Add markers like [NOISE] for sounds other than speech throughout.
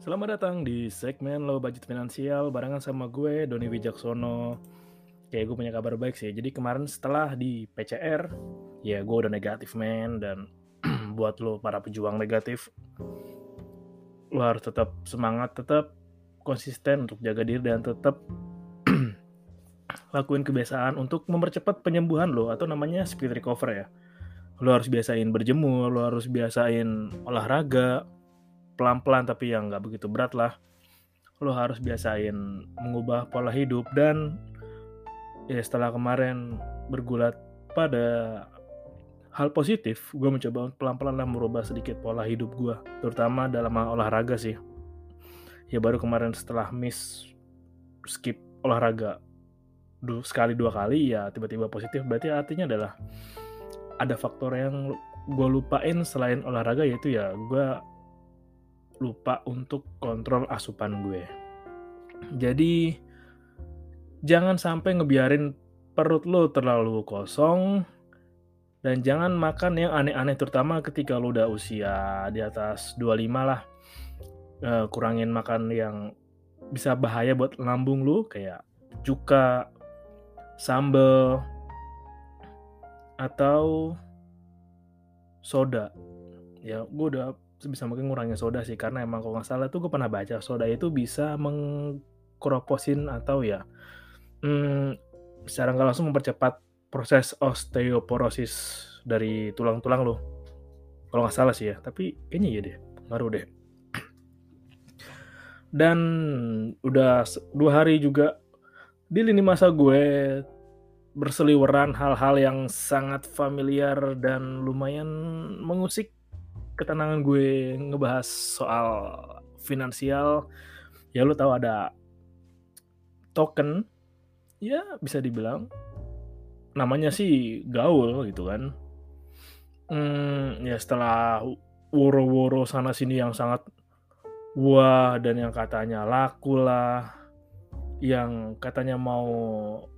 Selamat datang di segmen Low Budget Finansial barengan sama gue, Doni Wijaksono. Kayak gue punya kabar baik sih. Jadi kemarin setelah di PCR, ya gue udah negatif men. Dan [CLEARS THROAT] buat lo para pejuang negatif, lo harus tetap semangat, tetap konsisten untuk jaga diri dan tetap [CLEARS THROAT] lakuin kebiasaan untuk mempercepat penyembuhan lo atau namanya speed recover ya. Lo harus biasain berjemur, lo harus biasain olahraga, pelan-pelan tapi yang nggak begitu berat lah. Lo harus biasain mengubah pola hidup dan ya setelah kemarin bergulat pada hal positif gue mencoba pelan-pelan lah merubah sedikit pola hidup gue terutama dalam olahraga sih. Ya baru kemarin setelah miss skip olahraga du, sekali dua kali ya tiba-tiba positif. Berarti artinya adalah ada faktor yang gue lupain selain olahraga yaitu ya gue lupa untuk kontrol asupan gue. Jadi jangan sampai ngebiarin perut lo terlalu kosong dan jangan makan yang aneh-aneh terutama ketika lo udah usia di atas 25 lah. Uh, kurangin makan yang bisa bahaya buat lambung lo kayak cuka, sambel, atau soda. Ya, gue udah sebisa mungkin ngurangin soda sih karena emang kalau nggak salah tuh gue pernah baca soda itu bisa mengkroposin atau ya hmm, secara nggak langsung mempercepat proses osteoporosis dari tulang-tulang lo kalau nggak salah sih ya tapi kayaknya iya deh baru deh. Dan udah dua hari juga di lini masa gue berseliweran hal-hal yang sangat familiar dan lumayan mengusik ketenangan gue ngebahas soal finansial ya lo tahu ada token ya bisa dibilang namanya sih gaul gitu kan. Hmm, ya setelah woro-woro sana sini yang sangat wah dan yang katanya laku lah yang katanya mau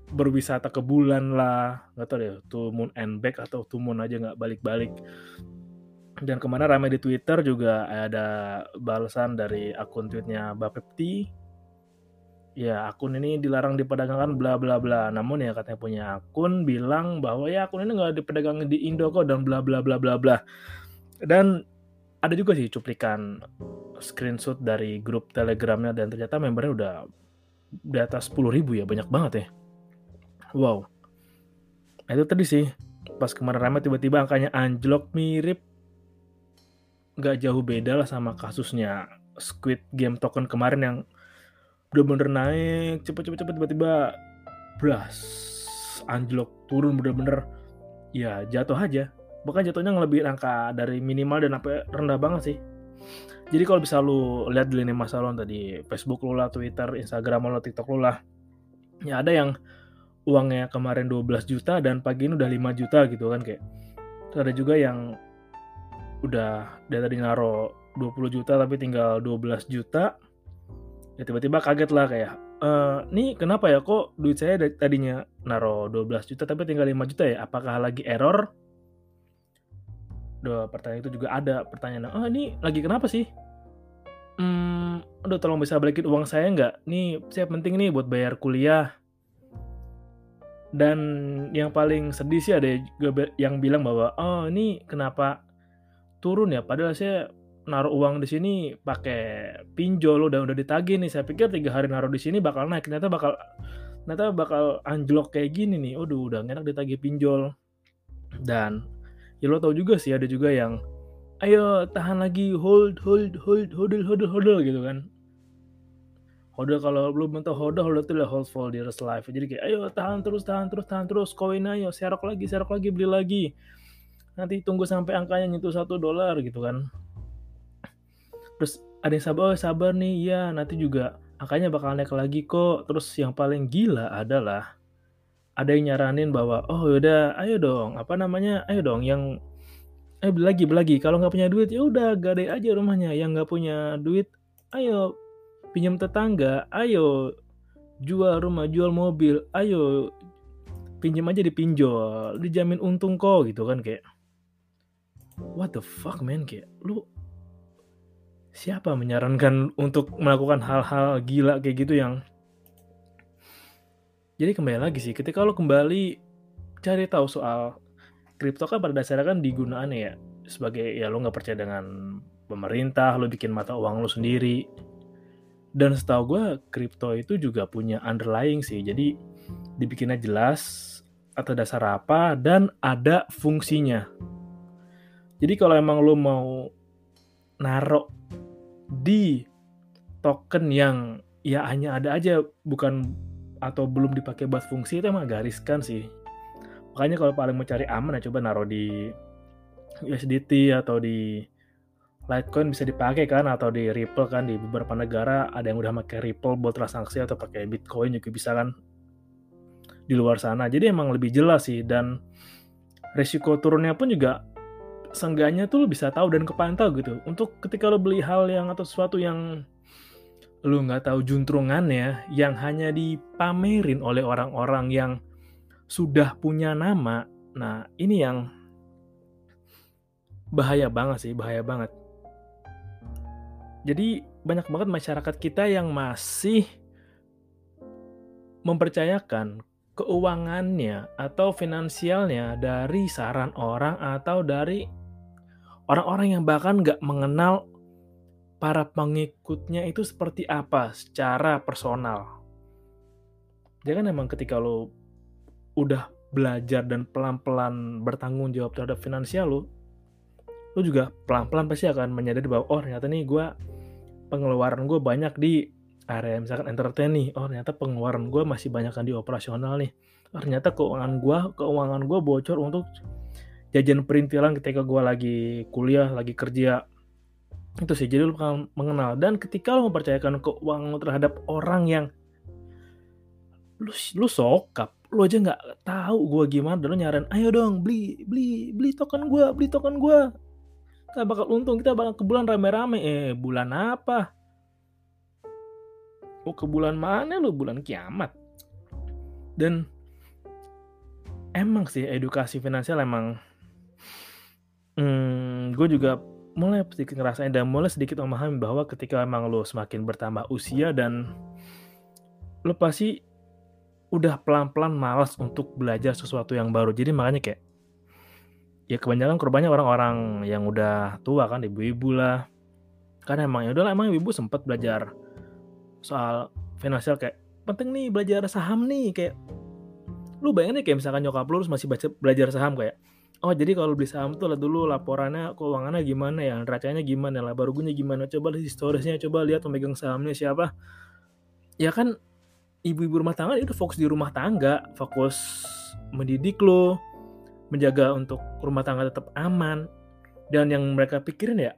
berwisata ke bulan lah nggak tahu deh tuh moon and back atau tuh moon aja nggak balik-balik dan ke mana ramai di Twitter juga ada balasan dari akun tweetnya Bapepti. Ya akun ini dilarang diperdagangkan bla bla bla. Namun ya katanya punya akun bilang bahwa ya akun ini nggak diperdagangkan di Indo kok dan bla bla bla bla bla. Dan ada juga sih cuplikan screenshot dari grup telegramnya dan ternyata membernya udah di atas 10 ribu ya banyak banget ya. Wow. Nah, itu tadi sih pas kemarin ramai tiba-tiba angkanya anjlok mirip nggak jauh beda lah sama kasusnya Squid Game token kemarin yang bener-bener naik cepet-cepet tiba-tiba bras anjlok turun bener-bener. Ya jatuh aja. Bahkan jatuhnya lebih angka dari minimal dan sampai rendah banget sih. Jadi kalau bisa lu lihat di lini masa lo tadi Facebook lu lah, Twitter, Instagram lo, TikTok lu lah ya ada yang uangnya kemarin 12 juta dan pagi ini udah 5 juta gitu kan kayak. Ada juga yang udah dari tadi naro 20 juta tapi tinggal 12 juta ya tiba-tiba kaget lah kayak e, nih kenapa ya kok duit saya tadinya naro 12 juta tapi tinggal 5 juta ya? Apakah lagi error? Duh, pertanyaan itu juga ada pertanyaan oh ini lagi kenapa sih? Hmm, aduh tolong bisa balikin uang saya nggak? Nih saya penting nih buat bayar kuliah. Dan yang paling sedih sih ada yang bilang bahwa oh ini kenapa turun ya. Padahal saya naruh uang di sini pakai pinjol udah udah ditagih nih. Saya pikir tiga hari naruh di sini bakal naik. Ternyata bakal ternyata bakal anjlok kayak gini nih. Aduh udah enak ditagih pinjol. Dan ya lo tau juga sih ada juga yang ayo tahan lagi hold hold hold hold hold hold gitu kan. Hodl kalau belum bentuk hodl, hodl itu hold for dear life. Jadi kayak ayo tahan terus, tahan terus, tahan terus, koin ayo, serok lagi, serok lagi, beli lagi. Nanti tunggu sampai angkanya nyentuh satu dolar gitu kan. Terus ada yang sabar oh sabar nih. Ya nanti juga angkanya bakal naik lagi kok. Terus yang paling gila adalah ada yang nyaranin bahwa oh udah ayo dong. Apa namanya? Ayo dong yang eh beli lagi beli lagi kalau nggak punya duit ya udah gade aja rumahnya. Yang nggak punya duit ayo pinjam tetangga. Ayo jual rumah jual mobil. Ayo pinjam aja dipinjol dijamin untung kok gitu kan kayak what the fuck man? Kayak lu siapa menyarankan untuk melakukan hal-hal gila kayak gitu yang jadi kembali lagi sih ketika lo kembali cari tahu soal kripto kan pada dasarnya kan digunaannya ya sebagai ya lo nggak percaya dengan pemerintah lo bikin mata uang lo sendiri. Dan setahu gue kripto itu juga punya underlying sih. Jadi dibikinnya jelas atau dasar apa dan ada fungsinya jadi kalau emang lo mau narok di token yang ya hanya ada aja bukan atau belum dipakai buat fungsi itu emang gariskan sih. Makanya kalau paling mau cari aman ya coba naruh di USDT atau di Litecoin bisa dipakai kan atau di Ripple kan di beberapa negara ada yang udah pakai Ripple buat transaksi atau pakai Bitcoin juga bisa kan di luar sana. Jadi emang lebih jelas sih dan resiko turunnya pun juga seenggaknya tuh lo bisa tahu dan kepantau gitu. Untuk ketika lo beli hal yang atau sesuatu yang lo nggak tahu juntrungannya, yang hanya dipamerin oleh orang-orang yang sudah punya nama. Nah, ini yang bahaya banget sih, bahaya banget. Jadi banyak banget masyarakat kita yang masih mempercayakan keuangannya atau finansialnya dari saran orang atau dari orang-orang yang bahkan nggak mengenal para pengikutnya itu seperti apa secara personal. Jangan emang ketika lo udah belajar dan pelan-pelan bertanggung jawab terhadap finansial lo, lo juga pelan-pelan pasti akan menyadari bahwa oh ternyata nih gue pengeluaran gue banyak di area misalkan entertain nih, oh ternyata pengeluaran gue masih banyak kan di operasional nih, oh, ternyata keuangan gue keuangan gue bocor untuk jajan perintilan ketika gue lagi kuliah, lagi kerja. Itu sih, jadi lu bakal mengenal. Dan ketika lu mempercayakan keuangan lu terhadap orang yang lu, lu sokap, lu aja nggak tahu gue gimana, dan lu nyaran, ayo dong beli, beli, beli token gue, beli token gue. Kita bakal untung, kita bakal ke bulan rame-rame. Eh, bulan apa? Oh, ke bulan mana lu? Bulan kiamat. Dan emang sih edukasi finansial emang Hmm, gue juga mulai sedikit ngerasain dan mulai sedikit memahami bahwa ketika emang lo semakin bertambah usia dan lo pasti udah pelan-pelan malas untuk belajar sesuatu yang baru. Jadi makanya kayak ya kebanyakan korbannya orang-orang yang udah tua kan, ibu-ibu lah. Karena emang ya udah emang ibu sempat belajar soal finansial kayak penting nih belajar saham nih kayak lu bayangin kayak misalkan nyokap lu masih belajar saham kayak oh jadi kalau beli saham tuh lihat dulu laporannya keuangannya gimana ya neracanya gimana laba ruginya gimana. Coba lihat historisnya coba lihat pemegang sahamnya siapa. Ya kan ibu-ibu rumah tangga itu fokus di rumah tangga fokus mendidik lo menjaga untuk rumah tangga tetap aman. Dan yang mereka pikirin ya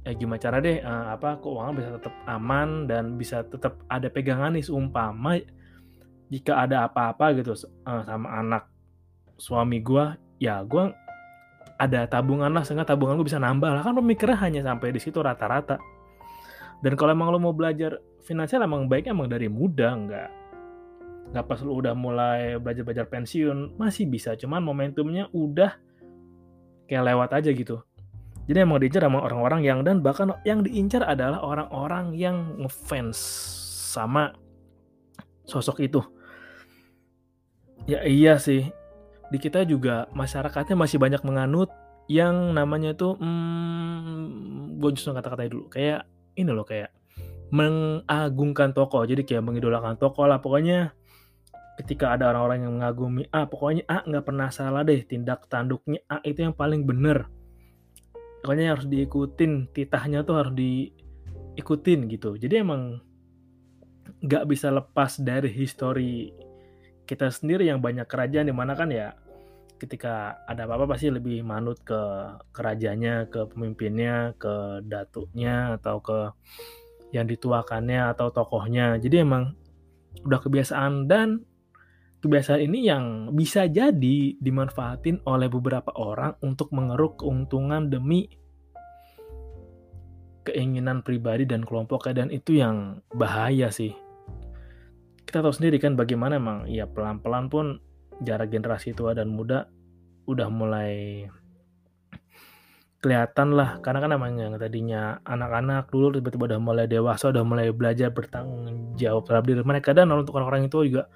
ya gimana cara deh uh, apa keuangan bisa tetap aman dan bisa tetap ada pegangan nih seumpama jika ada apa-apa gitu uh, sama anak suami gue ya gue ada tabungan lah sehingga tabungan gue bisa nambah lah. Kan pemikiran hanya sampai di situ rata-rata. Dan kalau emang lo mau belajar finansial emang baiknya emang dari muda nggak nggak pas lo udah mulai belajar belajar pensiun masih bisa. Cuman momentumnya udah kayak lewat aja gitu. Jadi emang diincar sama orang-orang yang dan bahkan yang diincar adalah orang-orang yang ngefans sama sosok itu. Ya iya sih di kita juga masyarakatnya masih banyak menganut yang namanya tuh, mmm, gue justru kata-katanya dulu, kayak ini loh, kayak mengagungkan tokoh, jadi kayak mengidolakan tokoh lah, pokoknya ketika ada orang-orang yang mengagumi A, pokoknya A nggak pernah salah deh, tindak tanduknya A itu yang paling bener. Pokoknya harus diikutin, titahnya tuh harus diikutin gitu. Jadi emang nggak bisa lepas dari histori kita sendiri yang banyak kerajaan di mana kan ya ketika ada apa-apa pasti lebih manut ke kerajanya, ke pemimpinnya, ke datuknya atau ke yang dituakannya atau tokohnya. Jadi emang udah kebiasaan dan kebiasaan ini yang bisa jadi dimanfaatin oleh beberapa orang untuk mengeruk keuntungan demi keinginan pribadi dan kelompoknya dan itu yang bahaya sih. Kita tahu sendiri kan bagaimana emang ya pelan-pelan pun jarak generasi tua dan muda udah mulai kelihatan lah. Karena kan emang yang tadinya anak-anak dulu tiba-tiba udah mulai dewasa udah mulai belajar bertanggung jawab terhadap diri mereka. Dan untuk orang-orang itu juga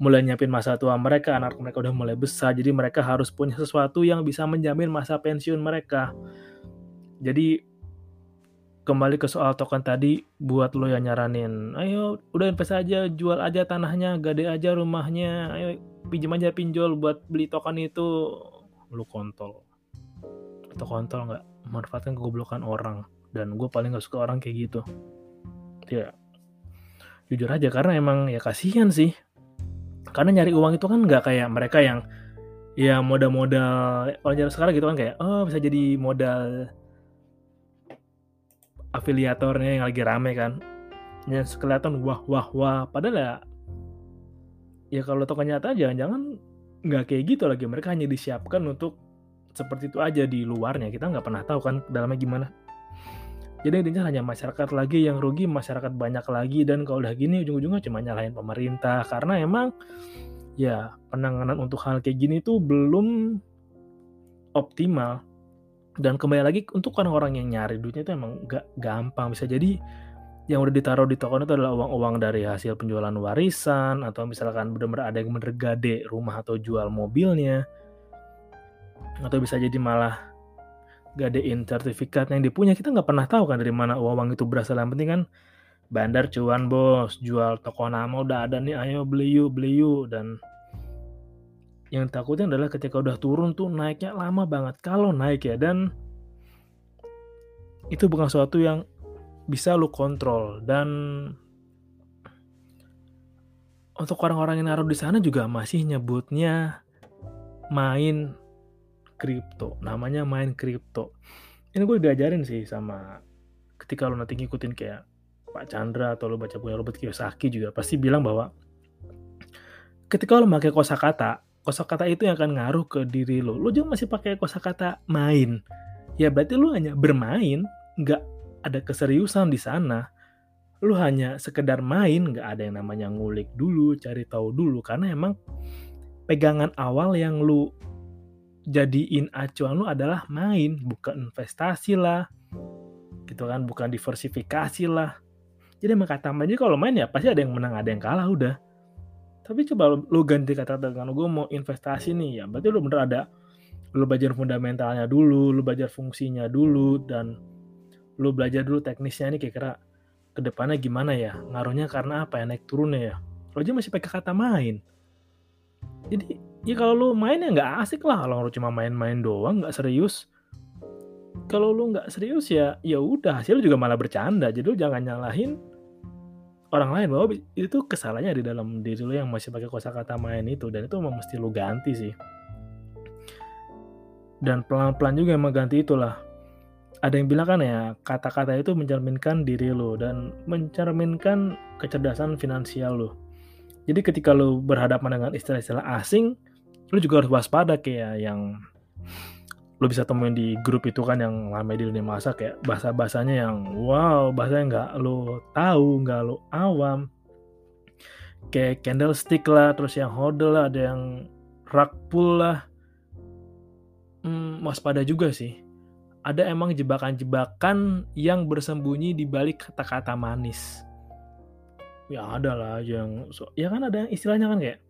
mulai nyiapin masa tua mereka, anak mereka udah mulai besar, jadi mereka harus punya sesuatu yang bisa menjamin masa pensiun mereka. Jadi kembali ke soal token tadi, buat lo yang nyaranin, ayo udah invest aja, jual aja tanahnya, gade aja rumahnya, ayo pinjam aja pinjol buat beli token itu, lo kontol. Atau kontol nggak manfaatkan kegoblokan orang. Dan gue paling gak suka orang kayak gitu. Ya, jujur aja karena emang ya kasihan sih karena nyari uang itu kan nggak kayak mereka yang ya modal-modal kalau zaman sekarang gitu kan kayak oh bisa jadi modal afiliatornya yang lagi rame kan. Yang kelihatan wah wah wah. Padahal ya ya kalau tokoh nyata jangan-jangan nggak kayak gitu lagi. Mereka hanya disiapkan untuk seperti itu aja di luarnya. Kita nggak pernah tahu kan dalamnya gimana. Jadi intinya hanya masyarakat lagi yang rugi, masyarakat banyak lagi. Dan kalau udah gini ujung-ujungnya cuma nyalahin pemerintah. Karena emang ya penanganan untuk hal kayak gini tuh belum optimal dan kembali lagi untuk orang-orang yang nyari duitnya itu emang gak gampang bisa. Jadi yang udah ditaruh di toko itu adalah uang-uang dari hasil penjualan warisan atau misalkan benar-benar ada yang bener gade rumah atau jual mobilnya atau bisa jadi malah gadein sertifikat yang dipunya kita nggak pernah tahu kan dari mana uang itu berasal. Yang penting kan bandar cuan bos jual toko nama udah ada nih ayo beli yuk beli yuk. Dan yang takutnya adalah ketika udah turun tuh naiknya lama banget. Kalau naik ya dan itu bukan sesuatu yang bisa lu kontrol. Dan untuk orang-orang yang naruh di sana juga masih nyebutnya main kripto. Namanya main kripto. Ini gue diajarin sih sama ketika lo nanti ngikutin kayak Pak Chandra atau lo baca punya Robert Kiyosaki juga pasti bilang bahwa ketika lo pakai kosakata kosakata itu yang akan ngaruh ke diri lo lo juga masih pakai kosakata main ya berarti lo hanya bermain nggak ada keseriusan di sana lu hanya sekedar main nggak ada yang namanya ngulik dulu cari tahu dulu karena emang pegangan awal yang lu jadiin acuan lu adalah main, bukan investasi lah. Gitu kan, bukan diversifikasi lah. Jadi emang kata aja kalau main ya pasti ada yang menang, ada yang kalah udah. Tapi coba lu, lu ganti kata dengan gue mau investasi nih ya, berarti lu bener ada lu belajar fundamentalnya dulu, lu belajar fungsinya dulu dan lu belajar dulu teknisnya nih kira-kira ke depannya gimana ya? Ngaruhnya karena apa ya? Naik turunnya ya? Lo aja masih pakai kata main. Jadi ya kalau lu main ya nggak asik lah kalau lu cuma main-main doang nggak serius. Kalau lu nggak serius ya ya udah hasil juga malah bercanda. Jadi lu jangan nyalahin orang lain bahwa itu kesalahannya di dalam diri lu yang masih pakai kosakata main itu dan itu memang mesti lu ganti sih. Dan pelan-pelan juga emang ganti itulah. Ada yang bilang kan ya kata-kata itu mencerminkan diri lo dan mencerminkan kecerdasan finansial lo jadi ketika lo berhadapan dengan istilah-istilah asing lu juga harus waspada kayak yang lu bisa temuin di grup itu kan yang lama di dunia masa kayak bahasa bahasanya yang wow bahasa yang nggak lu tahu nggak lu awam. Kayak candlestick lah terus yang hodl lah ada yang rug pull lah. Hmm, waspada juga sih. Ada emang jebakan-jebakan yang bersembunyi di balik kata-kata manis. Ya ada lah yang ya kan ada istilahnya kan kayak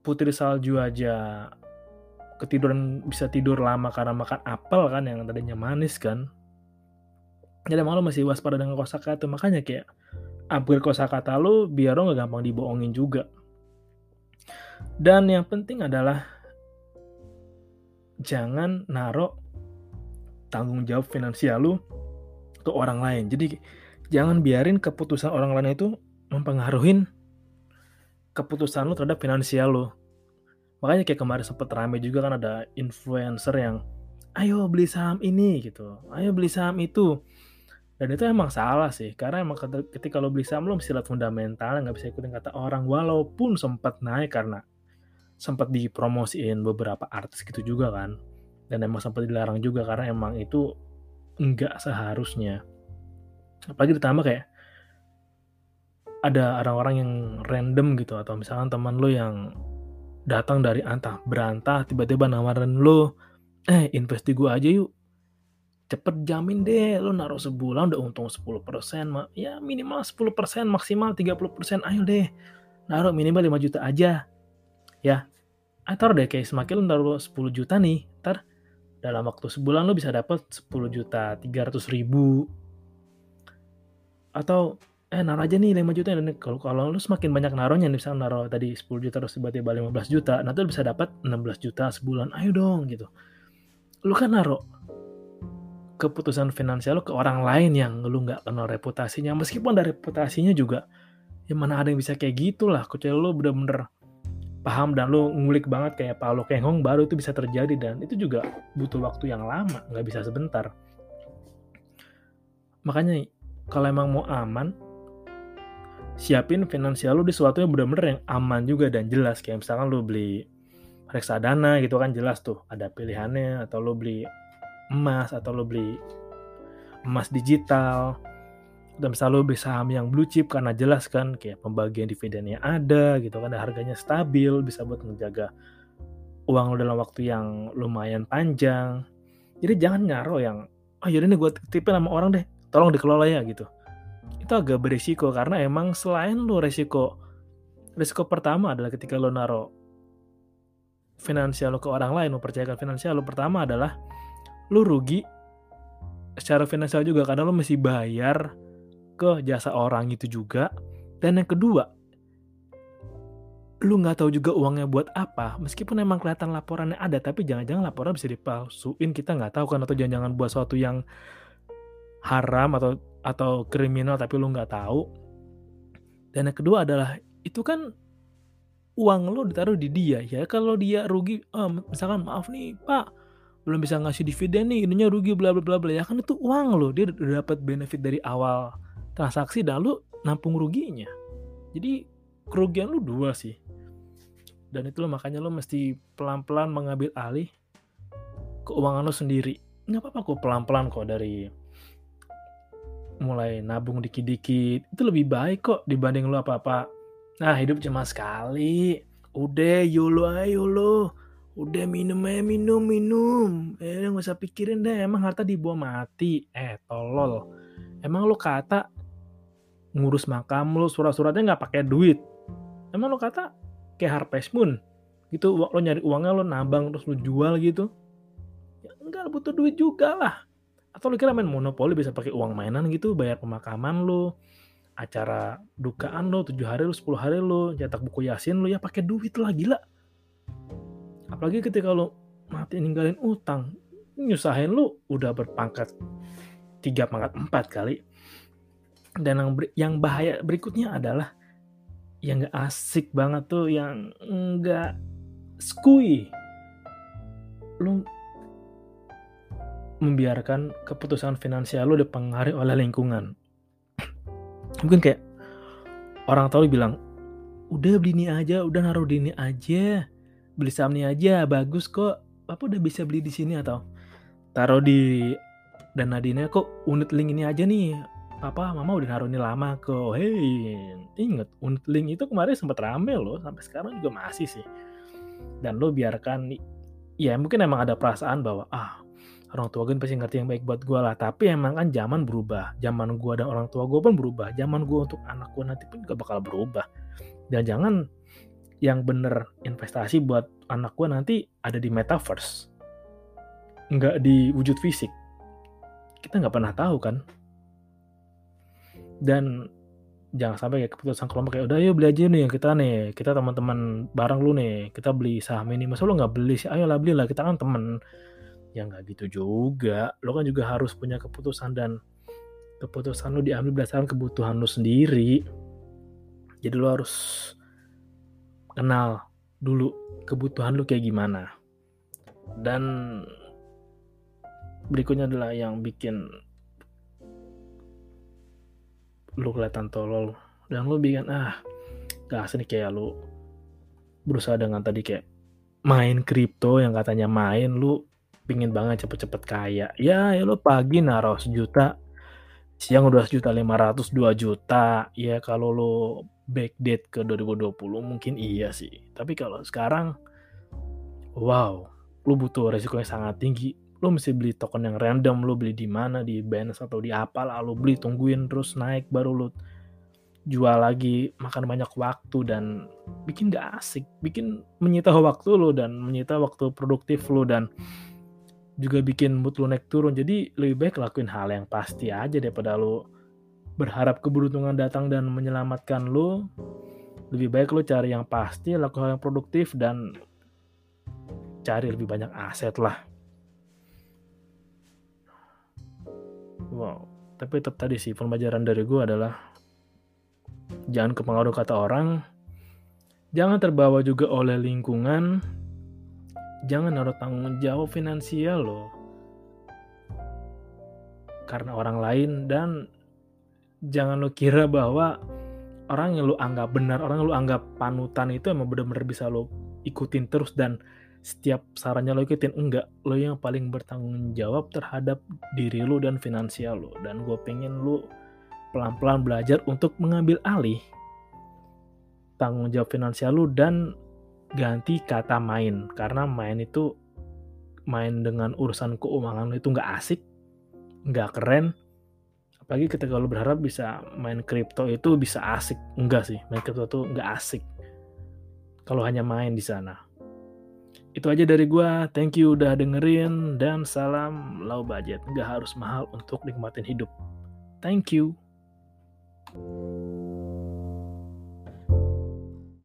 putri salju aja ketiduran bisa tidur lama karena makan apel kan yang tadinya manis kan. Jadi emang masih waspada dengan kosakata makanya kayak upgrade kosakata lo biar lo nggak gampang dibohongin juga. Dan yang penting adalah jangan narok tanggung jawab finansial lo ke orang lain. Jadi jangan biarin keputusan orang lain itu mempengaruhi keputusan lo terhadap finansial lo makanya kayak kemarin sempet rame juga kan ada influencer yang ayo beli saham ini gitu. Ayo beli saham itu. Dan itu emang salah sih karena emang ketika lo beli saham lo mesti lihat fundamental nggak bisa ikutin kata orang. Walaupun sempat naik karena sempat dipromosiin beberapa artis gitu juga kan. Dan emang sempat dilarang juga karena emang itu nggak seharusnya. Apalagi ditambah kayak ada orang-orang yang random gitu atau misalkan teman lo yang datang dari antah. Berantah tiba-tiba nawarin lo eh invest di gue aja yuk. Cepet jamin deh lo naruh sebulan udah untung 10% ma ya minimal 10% maksimal 30% ayo deh naruh minimal 5 juta aja. Ya atau deh kayak semakin lo naruh 10 juta nih ntar dalam waktu sebulan lo bisa dapat 10 juta 300 ribu. Atau eh naruh aja nih 5 juta. Dan kalau kalau lu semakin banyak naruhnya misalnya naruh tadi 10 juta terus tiba-tiba 15 juta nanti lu bisa dapat 16 juta sebulan. Ayo dong gitu. Lu kan naruh keputusan finansial lu ke orang lain yang lu nggak kenal reputasinya. Meskipun dari reputasinya juga ya mana ada yang bisa kayak gitu lah kecuali lu bener-bener paham dan lu ngulik banget kayak Paulo Kenghong baru itu bisa terjadi. Dan itu juga butuh waktu yang lama nggak bisa sebentar. Makanya kalau emang mau aman siapin finansial lu di sesuatu yang benar-benar yang aman juga dan jelas. Kayak misalkan lu beli reksadana gitu kan jelas tuh ada pilihannya. Atau lu beli emas atau lu beli emas digital. Dan misalnya lu beli saham yang blue chip karena jelas kan kayak pembagian dividennya ada gitu kan harganya stabil bisa buat menjaga uang lu dalam waktu yang lumayan panjang. Jadi jangan nyaro yang oh yaudah nih gue tipe nama orang deh tolong dikelola ya gitu itu agak berisiko karena emang selain lo resiko resiko pertama adalah ketika lo naro finansial lo ke orang lain, mempercayakan finansial lo pertama adalah lo rugi secara finansial juga karena lo mesti bayar ke jasa orang itu juga. Dan yang kedua, lu nggak tahu juga uangnya buat apa, meskipun emang kelihatan laporannya ada, tapi jangan-jangan laporan bisa dipalsuin, kita nggak tahu kan, atau jangan-jangan buat sesuatu yang haram atau atau kriminal tapi lu nggak tahu. Dan yang kedua adalah itu kan uang lo ditaruh di dia ya. Kalau dia rugi oh, misalkan maaf nih pak belum bisa ngasih dividen nih ininya rugi bla bla bla bla. Ya kan itu uang lo dia udah dapat benefit dari awal transaksi dan lu nampung ruginya. Jadi kerugian lu dua sih. Dan itu lo makanya lo mesti pelan-pelan mengambil alih keuangan lo sendiri. Nggak apa-apa kok pelan-pelan kok dari mulai nabung dikit-dikit. Itu lebih baik kok dibanding lu apa-apa. Nah hidup cuma sekali. Udah yolo ayo lo udah minum aja minum minum. Eh nggak usah pikirin deh emang harta dibawa mati. Eh tolol. Emang lo kata ngurus makam lo surat-suratnya nggak pakai duit. Emang lo kata kayak Harvest Moon. Gitu lo nyari uangnya lo nabang terus lo jual gitu. Ya enggak butuh duit juga lah atau lu kira main monopoli bisa pakai uang mainan gitu bayar pemakaman lu acara dukaan lo tujuh hari lu 10 hari lu cetak buku yasin lu ya pakai duit lah gila. Apalagi ketika lo mati ninggalin utang nyusahin lu udah berpangkat tiga pangkat empat kali. Dan yang yang bahaya berikutnya adalah yang gak asik banget tuh yang enggak skui. Lu membiarkan keputusan finansial lo dipengaruhi oleh lingkungan. [CLEARS THROAT] Mungkin kayak orang tahu bilang, udah beli ini aja, udah naruh di ini aja, beli saham ini aja, bagus kok. Apa udah bisa beli di sini atau taruh di dan Nadine kok unit link ini aja nih. Papa, mama udah naruh ini lama kok. Hei, inget unit link itu kemarin sempat rame loh, sampai sekarang juga masih sih. Dan lo biarkan, ya mungkin emang ada perasaan bahwa ah orang tua gue pasti ngerti yang baik buat gue lah. Tapi emang kan zaman berubah. Zaman gue dan orang tua gue pun berubah. Zaman gue untuk anak gue nanti pun juga bakal berubah. Dan jangan yang bener investasi buat anak gue nanti ada di metaverse. Nggak di wujud fisik. Kita nggak pernah tahu kan. Dan jangan sampai kayak keputusan kelompok kayak udah ayo beli aja nih kita nih. Kita teman-teman bareng lu nih. Kita beli saham ini. Masa lu nggak beli sih? Ayo lah beli lah kita kan temen ya nggak gitu juga. Lo kan juga harus punya keputusan dan keputusan lu diambil berdasarkan kebutuhan lu sendiri. Jadi lo harus kenal dulu kebutuhan lu kayak gimana. Dan berikutnya adalah yang bikin lu kelihatan tolol. Dan lu bikin ah gak asli kayak lu berusaha dengan tadi kayak main kripto yang katanya main lu pingin banget cepet-cepet kaya ya ya lu pagi naruh sejuta siang udah sejuta lima ratus dua juta ya kalau lu backdate ke 2020 mungkin iya sih. Tapi kalau sekarang, wow, lu butuh resiko yang sangat tinggi. Lu mesti beli token yang random, lu beli di mana, di Binance atau di apa lah, lu beli tungguin terus naik baru lu jual lagi, makan banyak waktu dan bikin gak asik, bikin menyita waktu lu dan menyita waktu produktif lu dan juga bikin mood lu naik turun. Jadi lebih baik lakuin hal yang pasti aja daripada lu berharap keberuntungan datang dan menyelamatkan lo, lebih baik lo cari yang pasti, lakukan yang produktif, dan cari lebih banyak aset lah. Wow, tapi tetap tadi sih pembelajaran dari gue adalah jangan kepengaruh kata orang, jangan terbawa juga oleh lingkungan, jangan naruh tanggung jawab finansial lo karena orang lain dan jangan lo kira bahwa orang yang lo anggap benar, orang yang lo anggap panutan itu emang benar-benar bisa lo ikutin terus dan setiap sarannya lo ikutin. Enggak lo yang paling bertanggung jawab terhadap diri lo dan finansial lo dan gue pengen lo pelan-pelan belajar untuk mengambil alih tanggung jawab finansial lo dan ganti kata main karena main itu main dengan urusan keuangan itu nggak asik nggak keren Apalagi ketika lo berharap bisa main kripto itu bisa asik. Enggak sih, main kripto itu enggak asik. Kalau hanya main di sana. Itu aja dari gua. Thank you udah dengerin dan salam low budget. Enggak harus mahal untuk nikmatin hidup. Thank you.